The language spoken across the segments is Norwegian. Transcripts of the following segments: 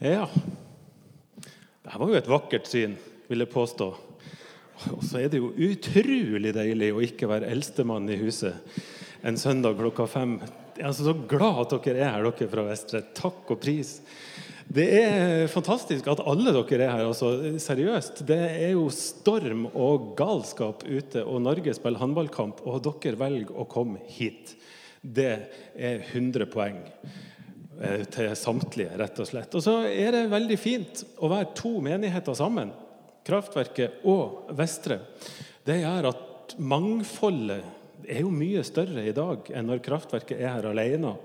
Ja. Det var jo et vakkert syn, vil jeg påstå. Og så er det jo utrolig deilig å ikke være eldstemann i huset en søndag klokka fem. Jeg er altså så glad at dere er her, dere fra Vestre. Takk og pris. Det er fantastisk at alle dere er her. altså Seriøst. Det er jo storm og galskap ute, og Norge spiller håndballkamp, og dere velger å komme hit. Det er 100 poeng. Eh, til samtlige, rett og slett. Og så er det veldig fint å være to menigheter sammen. Kraftverket og Vestre. Det gjør at mangfoldet er jo mye større i dag enn når Kraftverket er her alene,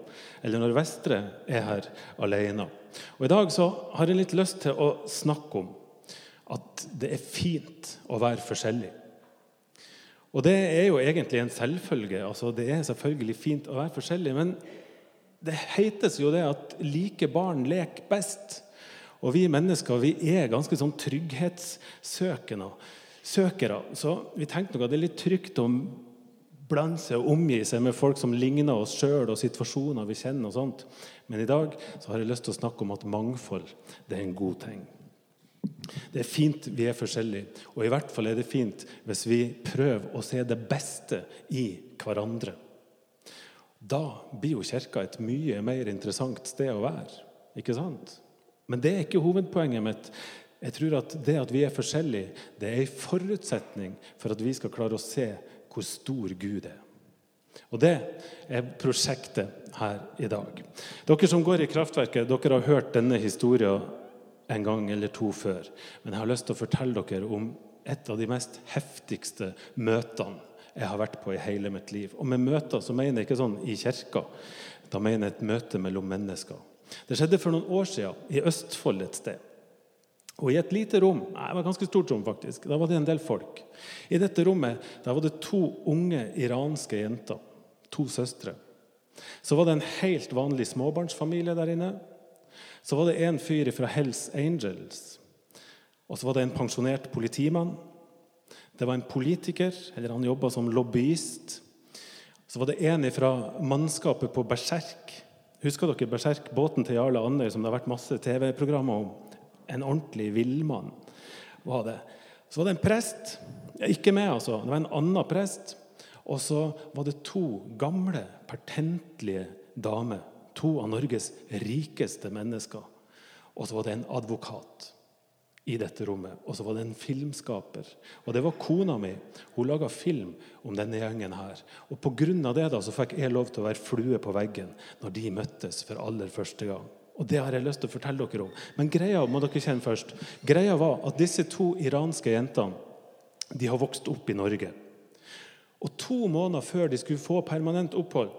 eller når Vestre er her alene. Og I dag så har jeg litt lyst til å snakke om at det er fint å være forskjellig. Og det er jo egentlig en selvfølge. altså Det er selvfølgelig fint å være forskjellig. Men det hetes jo det at like barn leker best. Og vi mennesker vi er ganske sånn trygghetssøkende. Søkere. Så vi tenkte nok at det er litt trygt å blande seg og omgi seg med folk som ligner oss sjøl, og situasjoner vi kjenner. og sånt. Men i dag så har jeg lyst til å snakke om at mangfold det er en god ting. Det er fint vi er forskjellige, og i hvert fall er det fint hvis vi prøver å se det beste i hverandre. Da blir jo kirka et mye mer interessant sted å være. Ikke sant? Men det er ikke hovedpoenget mitt. Jeg tror at Det at vi er forskjellige, det er en forutsetning for at vi skal klare å se hvor stor Gud er. Og Det er prosjektet her i dag. Dere som går i kraftverket, dere har hørt denne historien en gang eller to før. Men jeg har lyst til å fortelle dere om et av de mest heftigste møtene jeg har vært på i hele mitt liv. Og med møter så mener jeg ikke sånn i kirka. Da mener jeg et møte mellom mennesker. Det skjedde for noen år siden i Østfold et sted. Og I et lite rom nei, det var et ganske stort rom faktisk, da var det en del folk. I dette rommet der var det to unge iranske jenter. To søstre. Så var det en helt vanlig småbarnsfamilie der inne. Så var det en fyr fra Hells Angels. Og så var det en pensjonert politimann. Det var en politiker, eller han jobba som lobbyist. Så var det en fra mannskapet på Berserk. Husker dere Berserk, båten til Jarle Andøy, som det har vært masse TV-programmer om? En ordentlig villmann var det. Så var det en prest. Ikke meg, altså. Det var en annen prest. Og så var det to gamle, pertentlige damer. To av Norges rikeste mennesker. Og så var det en advokat i dette rommet. Og så var det en filmskaper. Og det var kona mi. Hun laga film om denne gjengen her. Og pga. det da, så fikk jeg lov til å være flue på veggen når de møttes for aller første gang. Og det har jeg lyst til å fortelle dere om. Men greia må dere kjenne først. Greia var at disse to iranske jentene de har vokst opp i Norge. Og to måneder før de skulle få permanent opphold,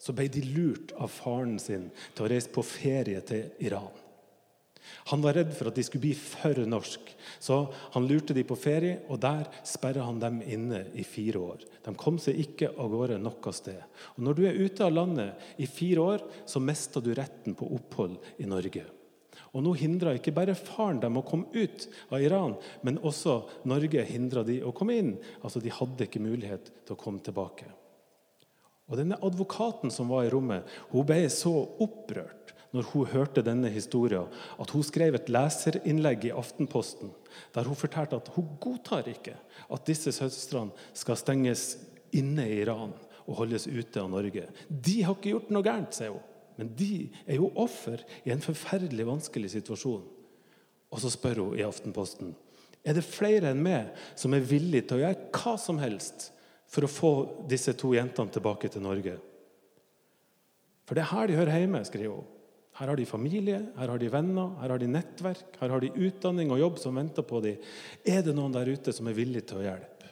så ble de lurt av faren sin til å reise på ferie til Iran. Han var redd for at de skulle bli for norsk, så han lurte de på ferie, og der sperra han dem inne i fire år. De kom seg ikke av gårde noe sted. Og Når du er ute av landet i fire år, så mister du retten på opphold i Norge. Og Nå hindra ikke bare faren dem å komme ut av Iran, men også Norge hindra de å komme inn. Altså, De hadde ikke mulighet til å komme tilbake. Og denne Advokaten som var i rommet, hun ble så opprørt når hun hørte denne historien, at hun skrev et leserinnlegg i Aftenposten der hun fortalte at hun godtar ikke at disse søstrene skal stenges inne i Iran og holdes ute av Norge. De har ikke gjort noe gærent, sier hun. Men de er jo offer i en forferdelig vanskelig situasjon. Og så spør hun i Aftenposten er det flere enn meg som er villig til å gjøre hva som helst for å få disse to jentene tilbake til Norge. For det er her de hører hjemme, skriver hun. Her har de familie, her har de venner, her har de nettverk, her har de utdanning og jobb som venter på dem. Er det noen der ute som er villig til å hjelpe?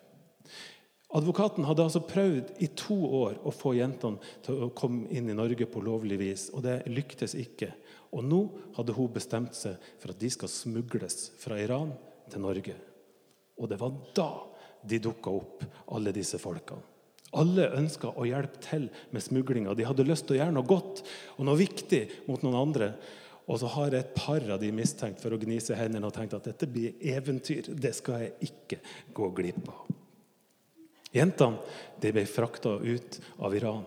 Advokaten hadde altså prøvd i to år å få jentene til å komme inn i Norge på lovlig vis, og det lyktes ikke. Og nå hadde hun bestemt seg for at de skal smugles fra Iran til Norge. Og det var da de dukka opp, alle disse folkene. Alle ønska å hjelpe til med smuglinga. De hadde lyst til å gjøre noe godt og noe viktig mot noen andre. Og så har et par av de mistenkt for å gni seg hendene og tenkt at dette blir eventyr. Det skal jeg ikke gå glipp av. Jentene de ble frakta ut av Iran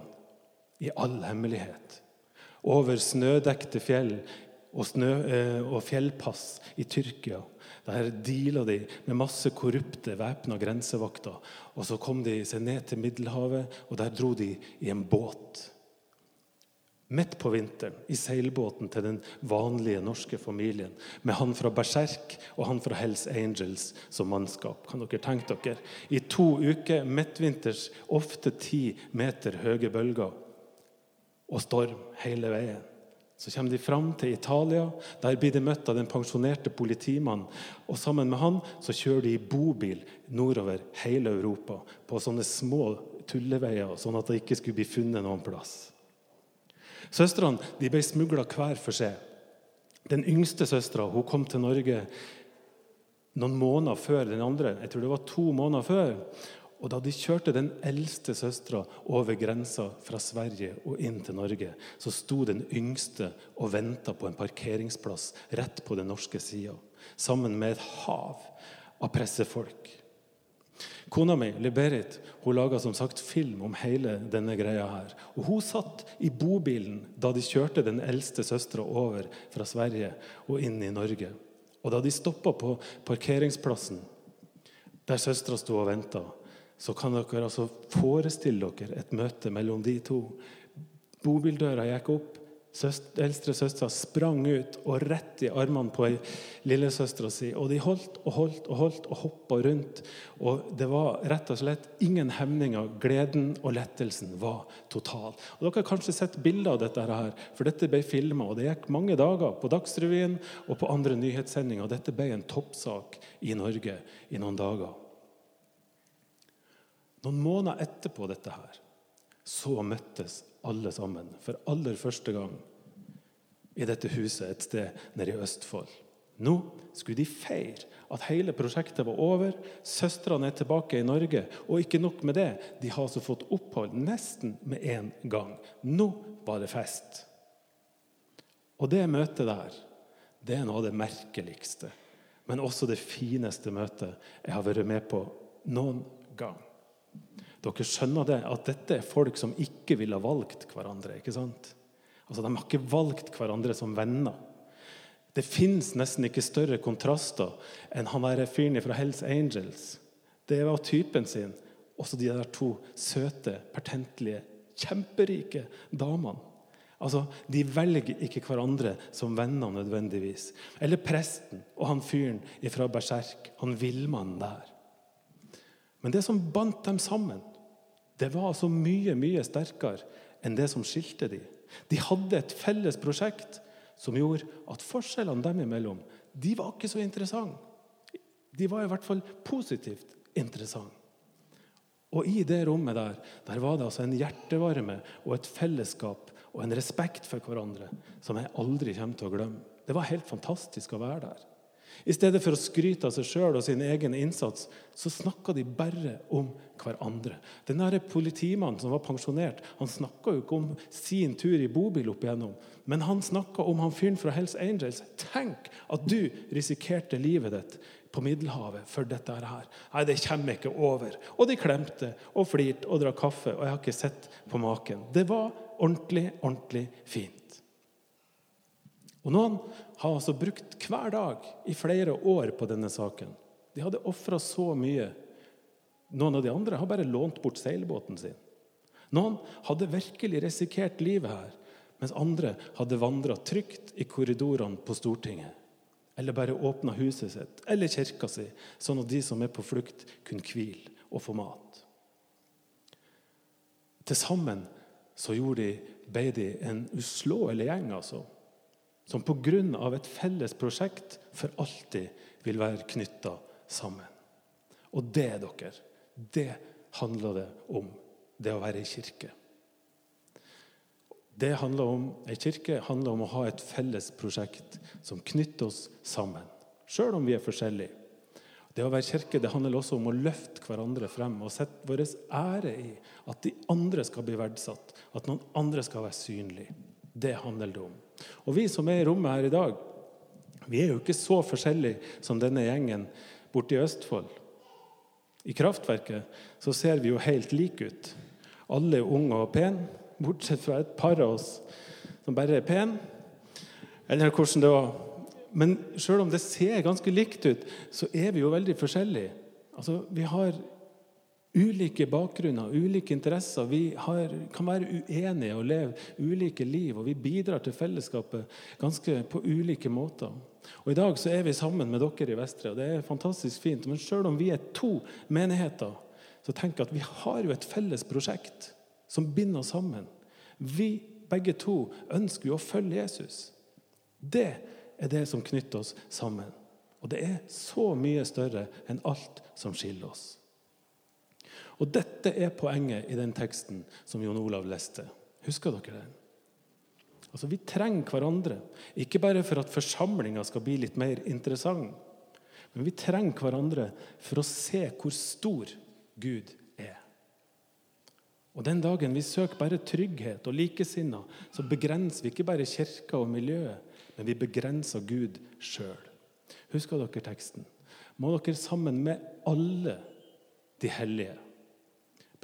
i all hemmelighet. Over snødekte fjell og, snø, eh, og fjellpass i Tyrkia. Der deala de med masse korrupte væpna grensevakter. Og så kom de seg ned til Middelhavet, og der dro de i en båt. Midt på vinteren, i seilbåten til den vanlige norske familien. Med han fra Berserk og han fra Hells Angels som mannskap. Kan dere tenke dere? I to uker, midtvinters, ofte ti meter høye bølger. Og storm hele veien. Så kommer de fram til Italia. Der blir de møtt av den pensjonerte politimannen. Og sammen med han så kjører de i bobil nordover hele Europa på sånne små tulleveier, sånn at det ikke skulle bli funnet noen plass. Søstrene de ble smugla hver for seg. Den yngste søstera kom til Norge noen måneder før den andre. Jeg tror det var to måneder før. Og da de kjørte den eldste søstera over grensa fra Sverige og inn til Norge, så sto den yngste og venta på en parkeringsplass rett på den norske sida, sammen med et hav av pressefolk. Kona mi, Liberit, hun laga som sagt film om hele denne greia her. Og Hun satt i bobilen da de kjørte den eldste søstera over fra Sverige og inn i Norge. Og da de stoppa på parkeringsplassen der søstera sto og venta, så kan dere altså forestille dere et møte mellom de to. Bobildøra gikk opp. Søster, eldste søstera sprang ut og rett i armene på lillesøstera si. Og de holdt og holdt og holdt og hoppa rundt. Og det var rett og slett ingen hemninger. Gleden og lettelsen var total. Og Dere har kanskje sett bilder av dette, her, for dette ble filma. Det gikk mange dager på Dagsrevyen og på andre nyhetssendinger. Dette ble en toppsak i Norge i noen dager. Noen måneder etterpå dette her, så møttes alle sammen for aller første gang i dette huset et sted nede i Østfold. Nå skulle de feire at hele prosjektet var over. Søstrene er tilbake i Norge. Og ikke nok med det, de har altså fått opphold nesten med en gang. Nå var det fest. Og det møtet der, det er noe av det merkeligste, men også det fineste møtet jeg har vært med på noen gang. Dere skjønner det, at dette er folk som ikke ville valgt hverandre. ikke sant? Altså, De har ikke valgt hverandre som venner. Det fins nesten ikke større kontraster enn han der fyren fra Hells Angels. Det var typen sin. Også de der to søte, pertentlige, kjemperike damene. Altså, De velger ikke hverandre som venner nødvendigvis. Eller presten og han fyren fra Berserk, han villmannen der. Men det som bandt dem sammen, det var altså mye, mye sterkere enn det som skilte dem. De hadde et felles prosjekt som gjorde at forskjellene dem imellom de var ikke så interessante. De var i hvert fall positivt interessante. Og i det rommet der, der var det altså en hjertevarme og et fellesskap og en respekt for hverandre som jeg aldri kommer til å glemme. Det var helt fantastisk å være der. I stedet for å skryte av seg sjøl og sin egen innsats, så snakka de bare om hverandre. Den der politimannen som var pensjonert, han snakka jo ikke om sin tur i bobil opp igjennom, men han snakka om han fyren fra Hells Angels. Tenk at du risikerte livet ditt på Middelhavet for dette her. Nei, det kommer ikke over. Og de klemte og flirte og drakk kaffe, og jeg har ikke sett på maken. Det var ordentlig, ordentlig fint. Og Noen har altså brukt hver dag i flere år på denne saken. De hadde ofra så mye. Noen av de andre har bare lånt bort seilbåten sin. Noen hadde virkelig risikert livet her, mens andre hadde vandra trygt i korridorene på Stortinget. Eller bare åpna huset sitt eller kirka si, sånn at de som er på flukt, kunne hvile og få mat. Til sammen så gjorde de, ble en uslåelig gjeng. altså som pga. et felles prosjekt for alltid vil være knytta sammen. Og det, dere, det handler det om, det å være i kirke. Det handler om, Ei kirke handler om å ha et felles prosjekt som knytter oss sammen, sjøl om vi er forskjellige. Det å være kirke det handler også om å løfte hverandre frem og sette vår ære i at de andre skal bli verdsatt, at noen andre skal være synlige. Det handler det om. Og vi som er i rommet her i dag, vi er jo ikke så forskjellige som denne gjengen borte i Østfold. I kraftverket så ser vi jo helt like ut. Alle er unge og pene, bortsett fra et par av oss som bare er pene. Eller hvordan det var. Men sjøl om det ser ganske likt ut, så er vi jo veldig forskjellige. Altså, Vi har ulike bakgrunner, ulike interesser. Vi har, kan være uenige og leve ulike liv. Og vi bidrar til fellesskapet ganske på ulike måter. Og I dag så er vi sammen med dere i Vestre, og det er fantastisk fint. Men sjøl om vi er to menigheter, så jeg at vi har jo et felles prosjekt som binder oss sammen. Vi begge to ønsker jo å følge Jesus. Det er det som knytter oss sammen. Og det er så mye større enn alt som skiller oss. Og Dette er poenget i den teksten som Jon Olav leste. Husker dere den? Altså, Vi trenger hverandre, ikke bare for at forsamlinga skal bli litt mer interessant, men vi trenger hverandre for å se hvor stor Gud er. Og Den dagen vi søker bare trygghet og likesinna, så begrenser vi ikke bare kirka og miljøet, men vi begrenser Gud sjøl. Husker dere teksten? Må dere sammen med alle de hellige.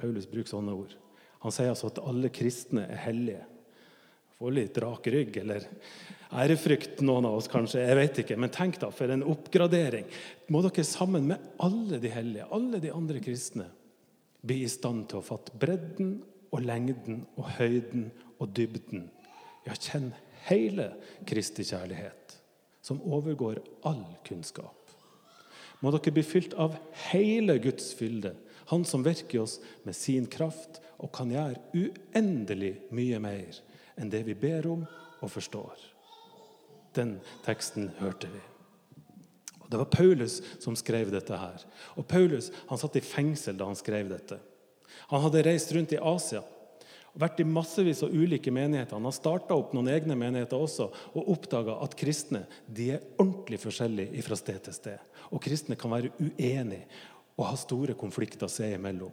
Paulus bruker sånne ord. Han sier altså at alle kristne er hellige. Får litt rak rygg, eller ærefrykt, noen av oss kanskje. jeg vet ikke, Men tenk da, for en oppgradering. Må dere sammen med alle de hellige, alle de andre kristne, bli i stand til å fatte bredden og lengden og høyden og dybden. Ja, kjenn hele Kristi kjærlighet, som overgår all kunnskap. Må dere bli fylt av hele Guds fylde, Han som virker oss med sin kraft og kan gjøre uendelig mye mer enn det vi ber om og forstår. Den teksten hørte vi. Og Det var Paulus som skrev dette. her. Og Paulus han satt i fengsel da han skrev dette. Han hadde reist rundt i Asia og vært i massevis av ulike menigheter. Han har starta opp noen egne menigheter også og oppdaga at kristne de er ordentlig forskjellige fra sted til sted. Og kristne kan være uenige og ha store konflikter seg imellom.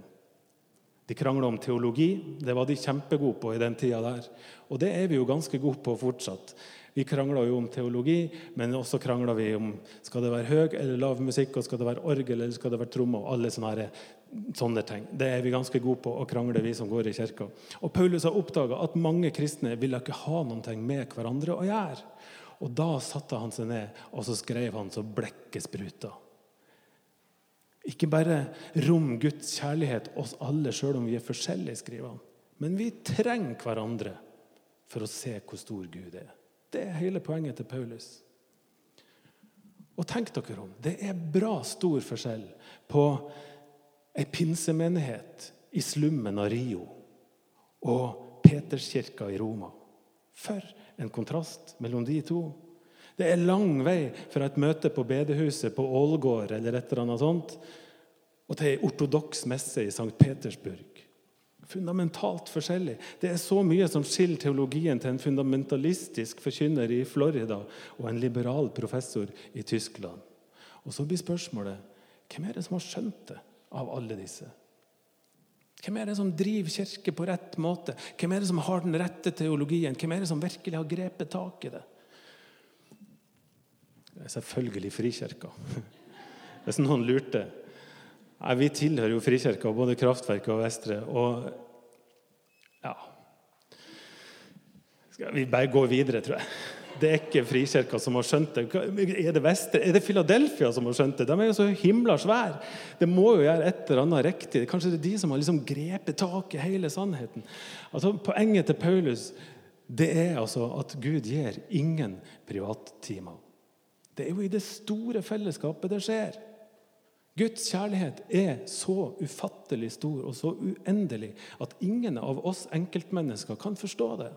De krangla om teologi. Det var de kjempegode på i den tida der. Og det er vi jo ganske gode på fortsatt. Vi krangla jo om teologi, men også krangla vi om skal det være høy eller lav musikk, og skal det være orgel eller skal det være tromme, og alle sånne, sånne ting. Det er vi ganske gode på å krangle, vi som går i kirka. Og Paulus har oppdaga at mange kristne ville ikke ha noe med hverandre å gjøre. Og Da satte han seg ned og så skrev han så blekket spruta. Ikke bare rom Guds kjærlighet oss alle, sjøl om vi er forskjellige, skriver han. Men vi trenger hverandre for å se hvor stor Gud er. Det er hele poenget til Paulus. Og tenk dere om, Det er bra stor forskjell på ei pinsemenighet i slummen av Rio og Peterskirka i Roma. For en kontrast mellom de to. Det er lang vei fra et møte på bedehuset på Ålgård eller et eller annet sånt, og til ei ortodoks messe i St. Petersburg fundamentalt forskjellig. Det er så mye som skiller teologien til en fundamentalistisk forkynner i Florida og en liberal professor i Tyskland. Og så blir spørsmålet hvem er det som har skjønt det av alle disse? Hvem er det som driver kirke på rett måte? Hvem er det som har den rette teologien? Hvem er det som virkelig har grepet tak i det? Det er selvfølgelig Frikirka. Hvis noen lurte. Nei, Vi tilhører jo Frikirka, både Kraftverket og Vestre. Og ja vi bare går videre, tror jeg. Det er ikke Frikirka som har skjønt det. Er det Vestre? Er det Philadelphia som har skjønt det? De er jo så himla svære. Det må jo gjøre et eller annet riktig. Kanskje det er de som har liksom grepet tak i hele sannheten. Altså, Poenget til Paulus det er altså at Gud gir ingen privattimer. Det er jo i det store fellesskapet det skjer. Guds kjærlighet er så ufattelig stor og så uendelig at ingen av oss enkeltmennesker kan forstå det.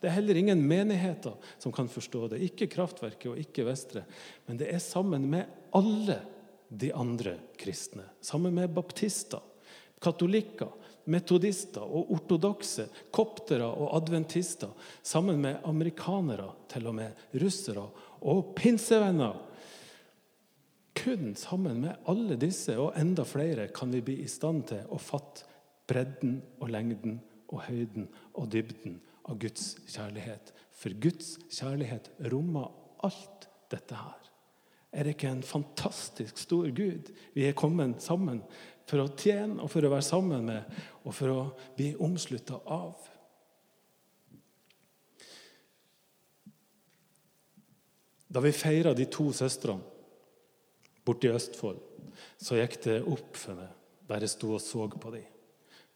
Det er heller ingen menigheter som kan forstå det. Ikke Kraftverket og ikke Vestre. Men det er sammen med alle de andre kristne. Sammen med baptister, katolikker, metodister og ortodokse, koptere og adventister. Sammen med amerikanere, til og med russere og pinsevenner kun sammen med alle disse og enda flere kan vi bli i stand til å fatte bredden og lengden og høyden og dybden av Guds kjærlighet. For Guds kjærlighet rommer alt dette her. Er det ikke en fantastisk stor Gud vi er kommet sammen for å tjene og for å være sammen med og for å bli omslutta av? Da vi feira de to søstrene borte i Østfold, så gikk det opp for meg der jeg sto og så på dem.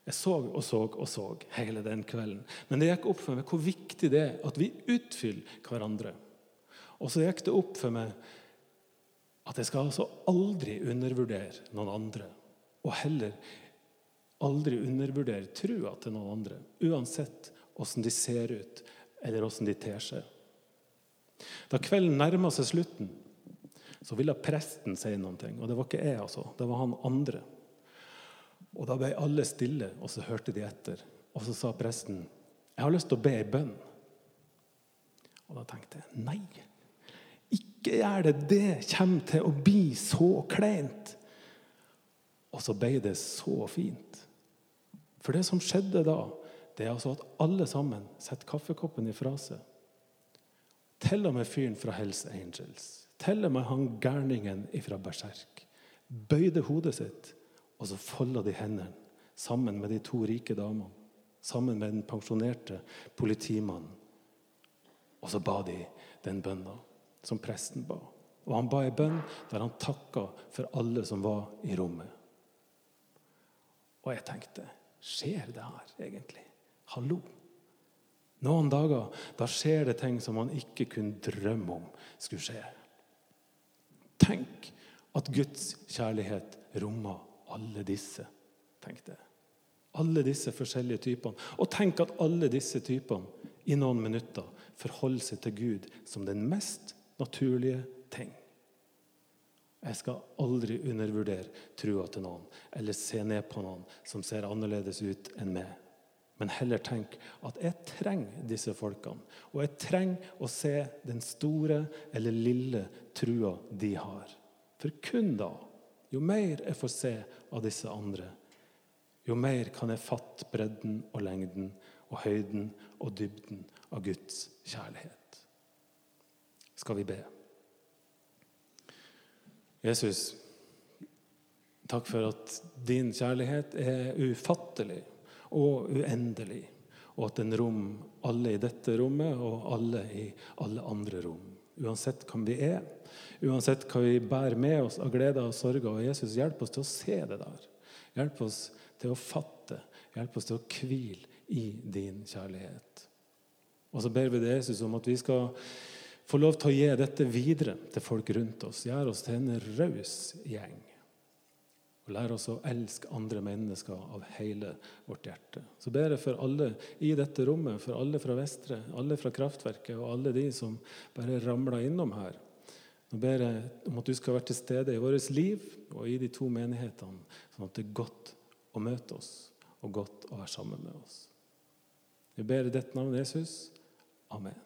Jeg så og så og så hele den kvelden. Men det gikk opp for meg hvor viktig det er at vi utfyller hverandre. Og så gikk det opp for meg at jeg skal altså aldri undervurdere noen andre. Og heller aldri undervurdere trua til noen andre. Uansett åssen de ser ut, eller åssen de ter seg. Da kvelden nærma seg slutten, så ville presten si noe. Og det var ikke jeg, altså. Det var han andre. Og Da ble alle stille, og så hørte de etter. Og så sa presten, 'Jeg har lyst til å be ei bønn.' Og da tenkte jeg, nei, ikke gjør det. Det kommer til å bli så kleint. Og så ble det så fint. For det som skjedde da, det er altså at alle sammen setter kaffekoppen ifra seg. Til og med fyren fra Hells Angels. Til og med han gærningen fra Berserk. Bøyde hodet sitt og så folda de hendene sammen med de to rike damene. Sammen med den pensjonerte politimannen. Og så ba de den bønna som presten ba. Og han ba ei bønn der han takka for alle som var i rommet. Og jeg tenkte Skjer det her egentlig? Hallo? Noen dager da skjer det ting som man ikke kunne drømme om skulle skje. Tenk at Guds kjærlighet rommer alle disse, tenkte jeg. Alle disse forskjellige typene. Og tenk at alle disse typene i noen minutter forholder seg til Gud som den mest naturlige ting. Jeg skal aldri undervurdere trua til noen eller se ned på noen som ser annerledes ut enn meg. Men heller tenk at jeg trenger disse folkene. Og jeg trenger å se den store eller lille trua de har. For kun da jo mer jeg får se av disse andre, jo mer kan jeg fatte bredden og lengden og høyden og dybden av Guds kjærlighet. Skal vi be? Jesus, takk for at din kjærlighet er ufattelig og uendelig, og at den rom alle i dette rommet og alle i alle andre rom. Uansett hvem vi er, uansett hva vi bærer med oss av gleder og sorger. Og Jesus, hjelp oss til å se det der. Hjelp oss til å fatte. Hjelp oss til å hvile i din kjærlighet. Og så ber vi deg, Jesus om at vi skal få lov til å gi dette videre til folk rundt oss. Gjør oss til en raus gjeng. Og lær oss å elske andre mennesker av hele vårt hjerte. Så ber jeg for alle i dette rommet, for alle fra Vestre, alle fra Kraftverket og alle de som bare ramler innom her. Nå ber jeg om at du skal være til stede i vårt liv og i de to menighetene, sånn at det er godt å møte oss og godt å være sammen med oss. Vi ber i dette navnet Jesus. Amen.